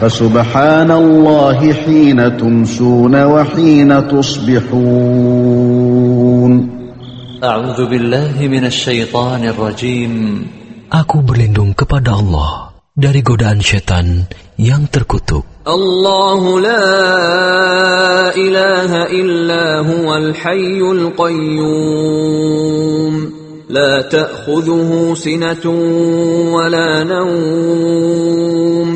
فسبحان الله حين تمسون وحين تصبحون أعوذ بالله من الشيطان الرجيم Aku berlindung kepada Allah dari godaan setan yang terkutuk. الله لا إله إلا هو الحي القيوم لا تأخذه سنة ولا نوم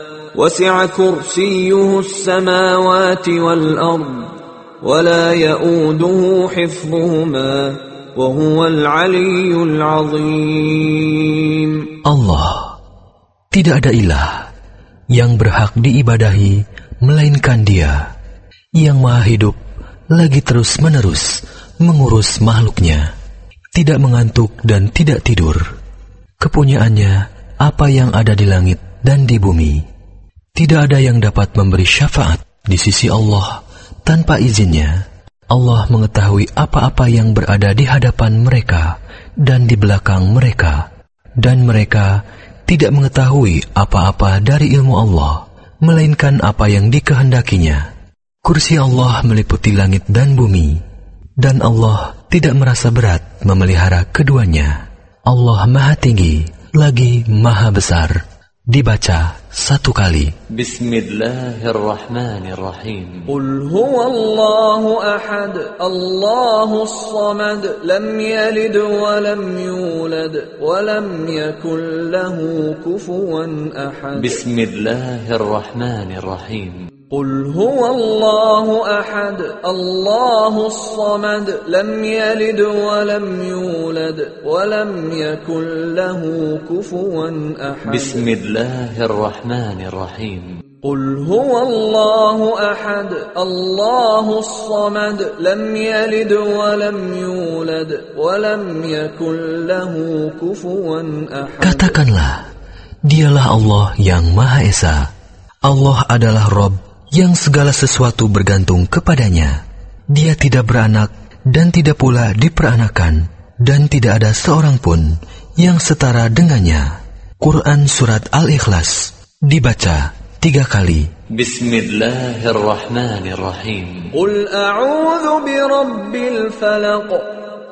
وسع كرسيه السماوات والأرض ولا يؤوده حفظهما وهو العلي العظيم Allah tidak ada ilah yang berhak diibadahi melainkan Dia yang Maha Hidup lagi terus-menerus mengurus makhluknya, tidak mengantuk dan tidak tidur. Kepunyaannya apa yang ada di langit dan di bumi. Tidak ada yang dapat memberi syafaat di sisi Allah tanpa izinnya. Allah mengetahui apa-apa yang berada di hadapan mereka dan di belakang mereka, dan mereka tidak mengetahui apa-apa dari ilmu Allah, melainkan apa yang dikehendakinya. Kursi Allah meliputi langit dan bumi, dan Allah tidak merasa berat memelihara keduanya. Allah Maha Tinggi, lagi Maha Besar. Dibaca satu kali. بسم الله الرحمن الرحيم قل هو الله أحد الله الصمد لم يلد ولم يولد ولم يكن له كفوا قل هو الله أحد الله الصمد لم يلد ولم يولد ولم يكن له كفوا أحد. بسم الله الرحمن الرحيم. قل هو الله أحد الله الصمد لم يلد ولم يولد ولم يكن له كفوا أحد. Katakanlah, dialah Allah yang Maha Esa. Allah adalah Rob yang segala sesuatu bergantung kepadanya. Dia tidak beranak dan tidak pula diperanakan, dan tidak ada seorang pun yang setara dengannya. Quran Surat Al-Ikhlas dibaca tiga kali. Bismillahirrahmanirrahim. Qul a'udhu birabbil falaq.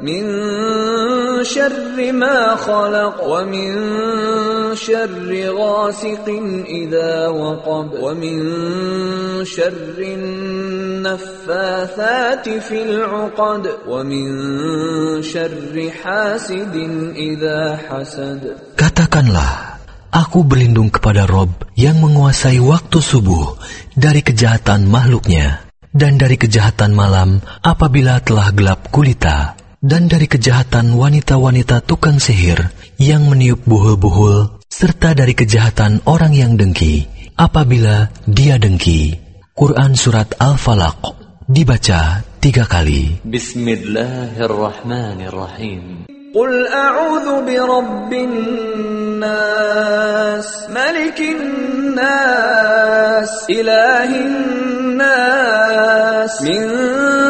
من شر ما خلق ومن شر غاسق إذا وقب ومن شر النفاثات في العقد ومن شر حاسد إذا حسد Katakanlah, aku berlindung kepada Rob yang menguasai waktu subuh dari kejahatan makhluknya, dan dari kejahatan malam apabila telah gelap gulita, dan dari kejahatan wanita-wanita tukang sihir yang meniup buhul-buhul, serta dari kejahatan orang yang dengki apabila dia dengki. Quran Surat Al-Falaq dibaca tiga kali. بسم الله الرحمن الرحيم قل أعوذ برب الناس ملك الناس إله الناس من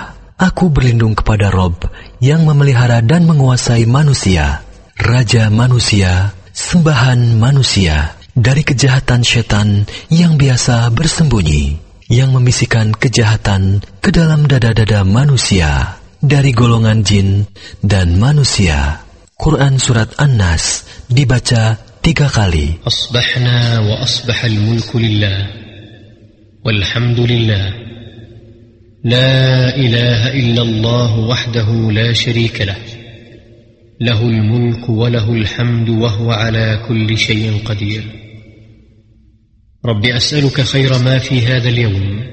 Aku berlindung kepada Rob yang memelihara dan menguasai manusia, Raja manusia, sembahan manusia, dari kejahatan setan yang biasa bersembunyi, yang membisikkan kejahatan ke dalam dada-dada manusia, dari golongan jin dan manusia. Quran Surat An-Nas dibaca tiga kali. Asbahna wa asbahal mulku lillah, walhamdulillah. لا إله إلا الله وحده لا شريك له. له الملك وله الحمد وهو على كل شيء قدير. رب أسألك خير ما في هذا اليوم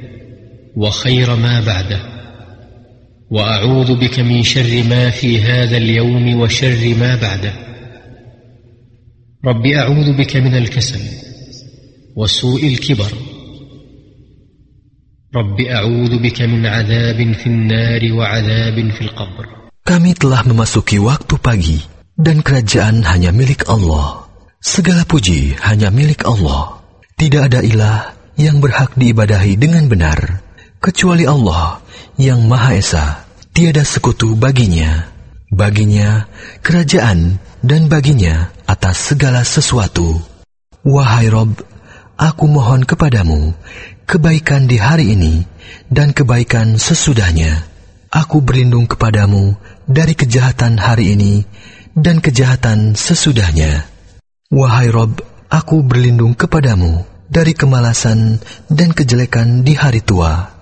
وخير ما بعده. وأعوذ بك من شر ما في هذا اليوم وشر ما بعده. رب أعوذ بك من الكسل وسوء الكبر رب أعوذ بك من عذاب في النار وعذاب في القبر Kami telah memasuki waktu pagi, dan kerajaan hanya milik Allah. Segala puji hanya milik Allah. Tidak ada ilah yang berhak diibadahi dengan benar, kecuali Allah yang Maha Esa. Tiada sekutu baginya. Baginya kerajaan dan baginya atas segala sesuatu. Wahai Rob, aku mohon kepadamu kebaikan di hari ini dan kebaikan sesudahnya. Aku berlindung kepadamu dari kejahatan hari ini dan kejahatan sesudahnya. Wahai Rob, aku berlindung kepadamu dari kemalasan dan kejelekan di hari tua.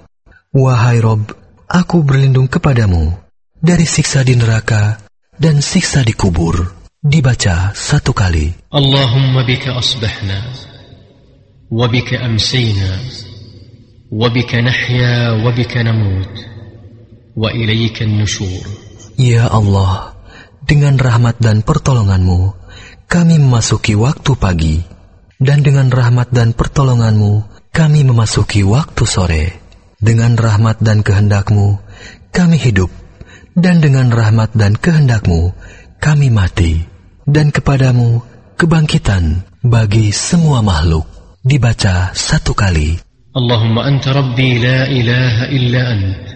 Wahai Rob, aku berlindung kepadamu dari siksa di neraka dan siksa di kubur. Dibaca satu kali. Allahumma bika asbahna, wa bika amsayna, وبك نحيا وبك نموت وإليك النشور Ya Allah, dengan rahmat dan pertolonganmu, kami memasuki waktu pagi, dan dengan rahmat dan pertolonganmu, kami memasuki waktu sore. Dengan rahmat dan kehendakmu, kami hidup, dan dengan rahmat dan kehendakmu, kami mati. Dan kepadamu, kebangkitan bagi semua makhluk. Dibaca satu kali. اللهم أنت ربي لا إله إلا أنت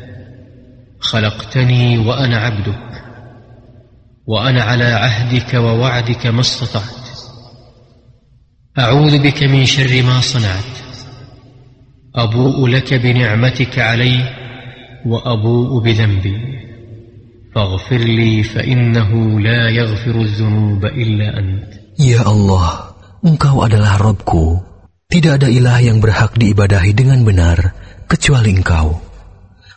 خلقتني وأنا عبدك وأنا على عهدك ووعدك ما استطعت أعوذ بك من شر ما صنعت أبوء لك بنعمتك علي وأبوء بذنبي فاغفر لي فإنه لا يغفر الذنوب إلا أنت Ya Allah, Engkau adalah Robku. Tidak ada ilah yang berhak diibadahi dengan benar kecuali Engkau.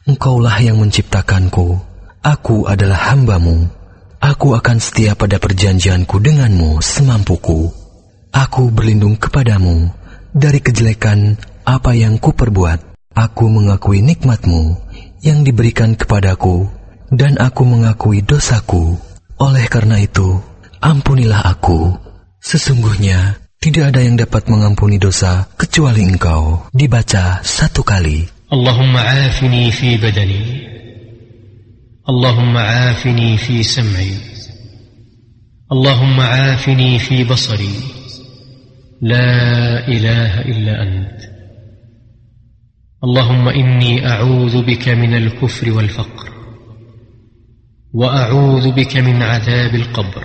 Engkaulah yang menciptakanku. Aku adalah hambamu. Aku akan setia pada perjanjianku denganmu semampuku. Aku berlindung kepadamu dari kejelekan apa yang kuperbuat. Aku mengakui nikmatmu yang diberikan kepadaku dan aku mengakui dosaku. Oleh karena itu, ampunilah aku. Sesungguhnya tidak ada yang dapat mengampuni dosa kecuali Engkau. Dibaca satu kali. اللهم عافني في بدني اللهم عافني في سمعي اللهم عافني في بصري لا اله الا انت اللهم إني أعوذ بك من الكفر والفقر وأعوذ بك من عذاب القبر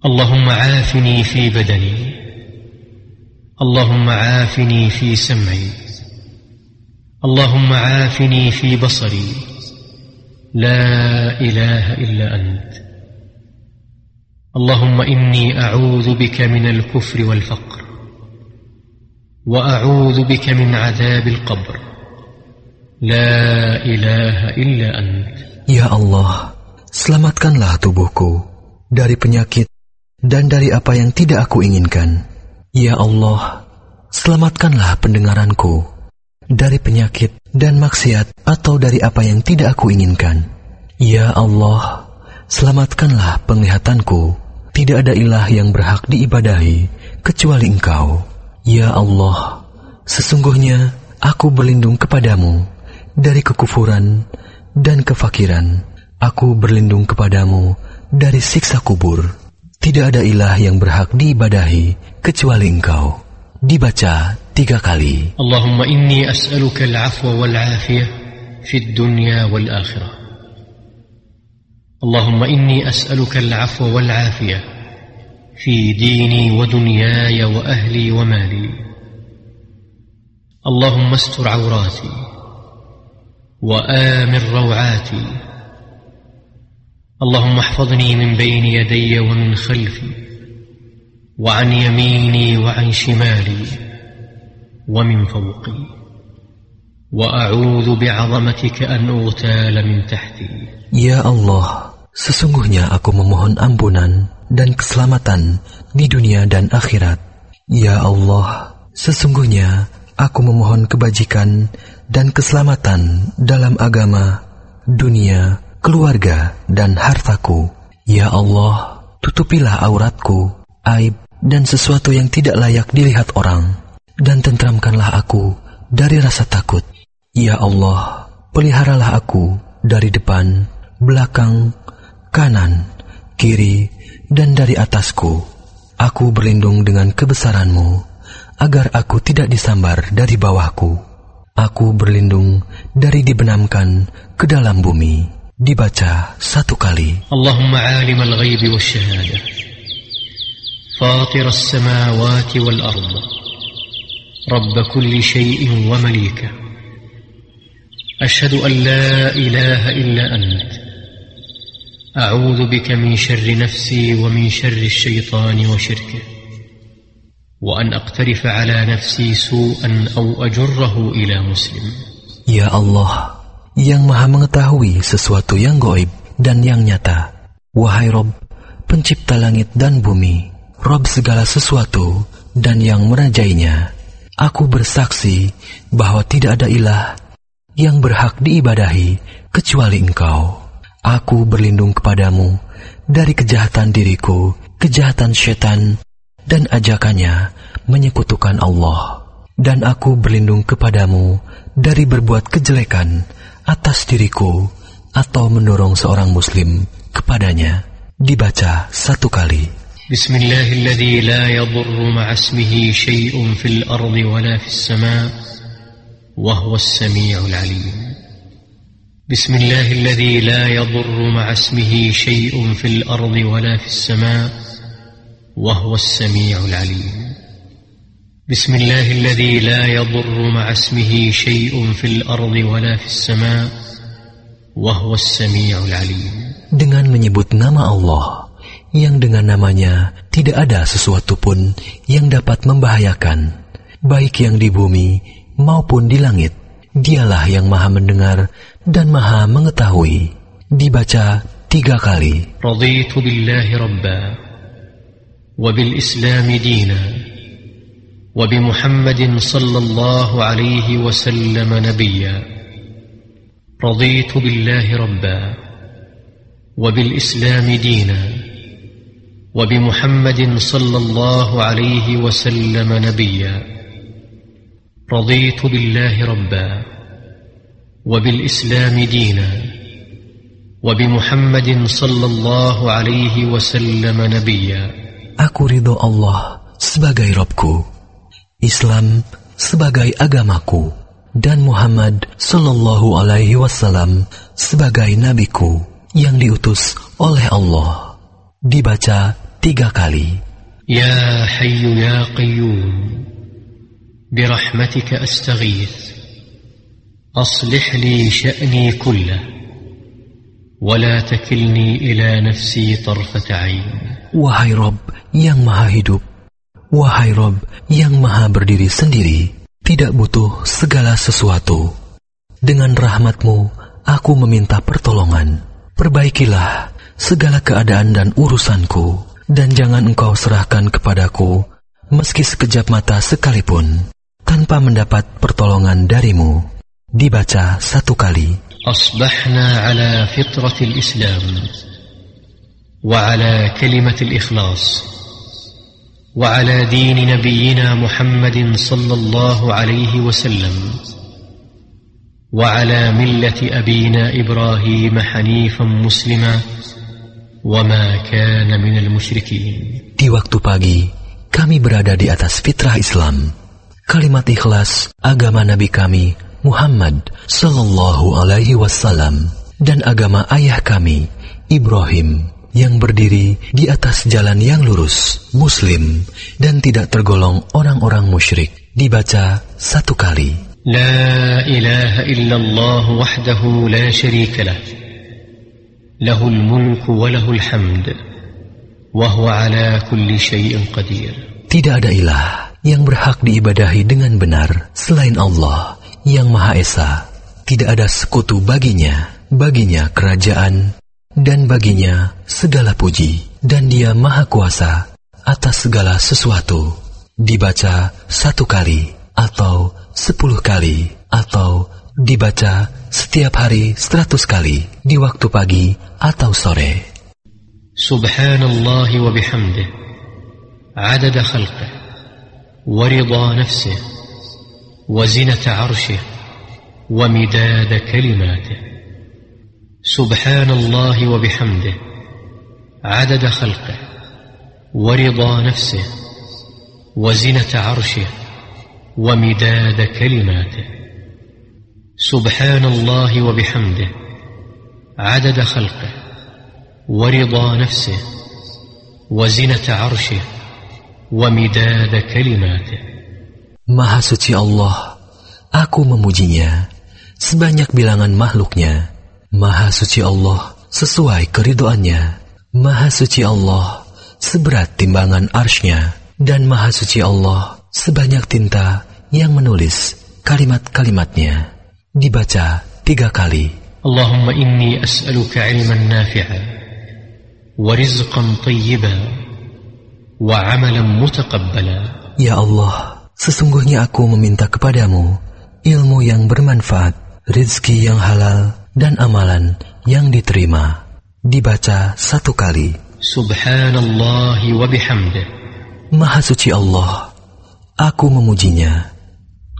اللهم عافني في بدني. اللهم عافني في سمعي. اللهم عافني في بصري. لا إله إلا أنت. اللهم إني أعوذ بك من الكفر والفقر. وأعوذ بك من عذاب القبر. لا إله إلا أنت. Ya Allah, selamatkanlah tubuhku dari penyakit dan dari apa yang tidak aku inginkan. Ya Allah, selamatkanlah pendengaranku dari penyakit dan maksiat atau dari apa yang tidak aku inginkan. Ya Allah, selamatkanlah penglihatanku. Tidak ada ilah yang berhak diibadahi kecuali Engkau. Ya Allah, sesungguhnya aku berlindung kepadamu dari kekufuran dan kefakiran. Aku berlindung kepadamu dari siksa kubur. Tidak ada ilah yang berhak diibadahi kecuali engkau. Dibaca tiga kali. Allahumma inni as'aluka al-afwa wal-afiyah fi dunya wal-akhirah. Allahumma inni as'aluka al-afwa wal-afiyah fi dini wa dunyaya wa ahli wa mali. Allahumma astur awrati wa amir rawati. اللهم احفظني من بين يدي ومن خلفي وعن يميني وعن شمالي ومن فوقي واعوذ بعظمتك ان اغتال من تحتي Ya Allah, sesungguhnya aku memohon ampunan dan keselamatan di dunia dan akhirat. Ya Allah, sesungguhnya aku memohon kebajikan dan keselamatan dalam agama, dunia, keluarga, dan hartaku. Ya Allah, tutupilah auratku, aib, dan sesuatu yang tidak layak dilihat orang, dan tentramkanlah aku dari rasa takut. Ya Allah, peliharalah aku dari depan, belakang, kanan, kiri, dan dari atasku. Aku berlindung dengan kebesaranmu, agar aku tidak disambar dari bawahku. Aku berlindung dari dibenamkan ke dalam bumi. Dibaca satu kali. Allahumma alim al-ghaib wa shahada, Fatir al-samawati wal ard. Rabb kulli shayin wa malika. Ashhadu an la ilaha illa ant. أعوذ بك من شر نفسي ومن شر الشيطان وشركه وأن أقترف على نفسي سوءا أو أجره إلى مسلم يا الله yang maha mengetahui sesuatu yang goib dan yang nyata. Wahai Rob, pencipta langit dan bumi, Rob segala sesuatu dan yang merajainya. Aku bersaksi bahwa tidak ada ilah yang berhak diibadahi kecuali engkau. Aku berlindung kepadamu dari kejahatan diriku, kejahatan setan, dan ajakannya menyekutukan Allah. Dan aku berlindung kepadamu dari berbuat kejelekan atas diriku atau mendorong seorang muslim kepadanya. Dibaca satu kali. بسم الله الذي لا يضر مع اسمه شيء في الأرض ولا في السماء وهو السميع العليم بسم الله الذي لا يضر مع اسمه شيء في الأرض ولا في السماء وهو السميع العليم بسم الله الذي لا يضر مع اسمه شيء في الارض ولا في السماء وهو السميع العليم Dengan menyebut nama Allah, yang dengan namanya tidak ada sesuatu pun yang dapat membahayakan, baik yang di bumi maupun di langit. Dialah yang maha mendengar dan maha mengetahui. Dibaca tiga kali. رضيت بالله ربا وبالاسلام دينا وبمحمد صلى الله عليه وسلم نبيا. رضيت بالله ربا وبالإسلام دينا. وبمحمد صلى الله عليه وسلم نبيا. رضيت بالله ربا وبالإسلام دينا. وبمحمد صلى الله عليه وسلم نبيا. Aku ridho Allah sebagai Robku, Islam sebagai agamaku, dan Muhammad Sallallahu Alaihi Wasallam sebagai nabiku yang diutus oleh Allah. Dibaca tiga kali. يا حي يا قيوم برحمتك استغيث اصلح لي شاني كله ولا تكلني الى نفسي طرفه عين Wahai Rob yang maha hidup, Wahai Rob yang maha berdiri sendiri, tidak butuh segala sesuatu. Dengan rahmatmu, aku meminta pertolongan. Perbaikilah segala keadaan dan urusanku, dan jangan engkau serahkan kepadaku, meski sekejap mata sekalipun, tanpa mendapat pertolongan darimu. Dibaca satu kali. Asbahna ala fitratil Islam, wa ala kalimatil ikhlas. وعلى دين نبينا محمد صلى الله عليه وسلم وعلى مله ابينا إبراهيم حنيفا مسلما وما كان من المشركين Di waktu pagi, kami berada di atas fitrah Islam. Kalimat ikhlas agama Nabi kami, Muhammad Sallallahu Alaihi Wasallam, dan agama ayah kami, Ibrahim, yang berdiri di atas jalan yang lurus, muslim, dan tidak tergolong orang-orang musyrik. Dibaca satu kali. La ilaha illallah wahdahu la syarika lah. Lahul mulku wa hamd. Wahu ala kulli syai'in qadir. Tidak ada ilah yang berhak diibadahi dengan benar selain Allah yang Maha Esa. Tidak ada sekutu baginya, baginya kerajaan, dan baginya segala puji, dan dia maha kuasa atas segala sesuatu. Dibaca satu kali, atau sepuluh kali, atau dibaca setiap hari seratus kali, di waktu pagi atau sore. Subhanallah wa bihamdih, عدد خلقه ورضا نفسه وزنة عرشه ومداد كلماته. سبحان الله وبحمده عدد خلقه ورضا نفسه وزنة عرشه ومداد كلماته. سبحان الله وبحمده عدد خلقه ورضا نفسه وزنة عرشه ومداد كلماته. Maha suci Allah, aku memujinya. Sebanyak bilangan makhluknya. Maha suci Allah sesuai keridoannya. Maha suci Allah seberat timbangan arsnya. Dan maha suci Allah sebanyak tinta yang menulis kalimat-kalimatnya. Dibaca tiga kali. Allahumma inni as'aluka ilman nafi'a wa rizqan tayyiba wa amalan mutakabbala. Ya Allah, sesungguhnya aku meminta kepadamu ilmu yang bermanfaat, rizki yang halal, dan amalan yang diterima. Dibaca satu kali. Subhanallah wa bihamdih. Maha suci Allah, aku memujinya.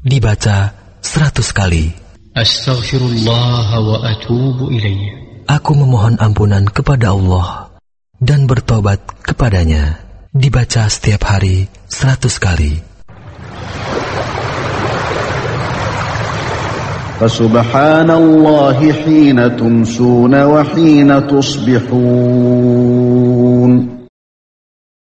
Dibaca seratus kali. Astaghfirullah wa atubu ilaih. Aku memohon ampunan kepada Allah dan bertobat kepadanya. Dibaca setiap hari seratus kali. فسبحان الله حين تمسون وحين تصبحون.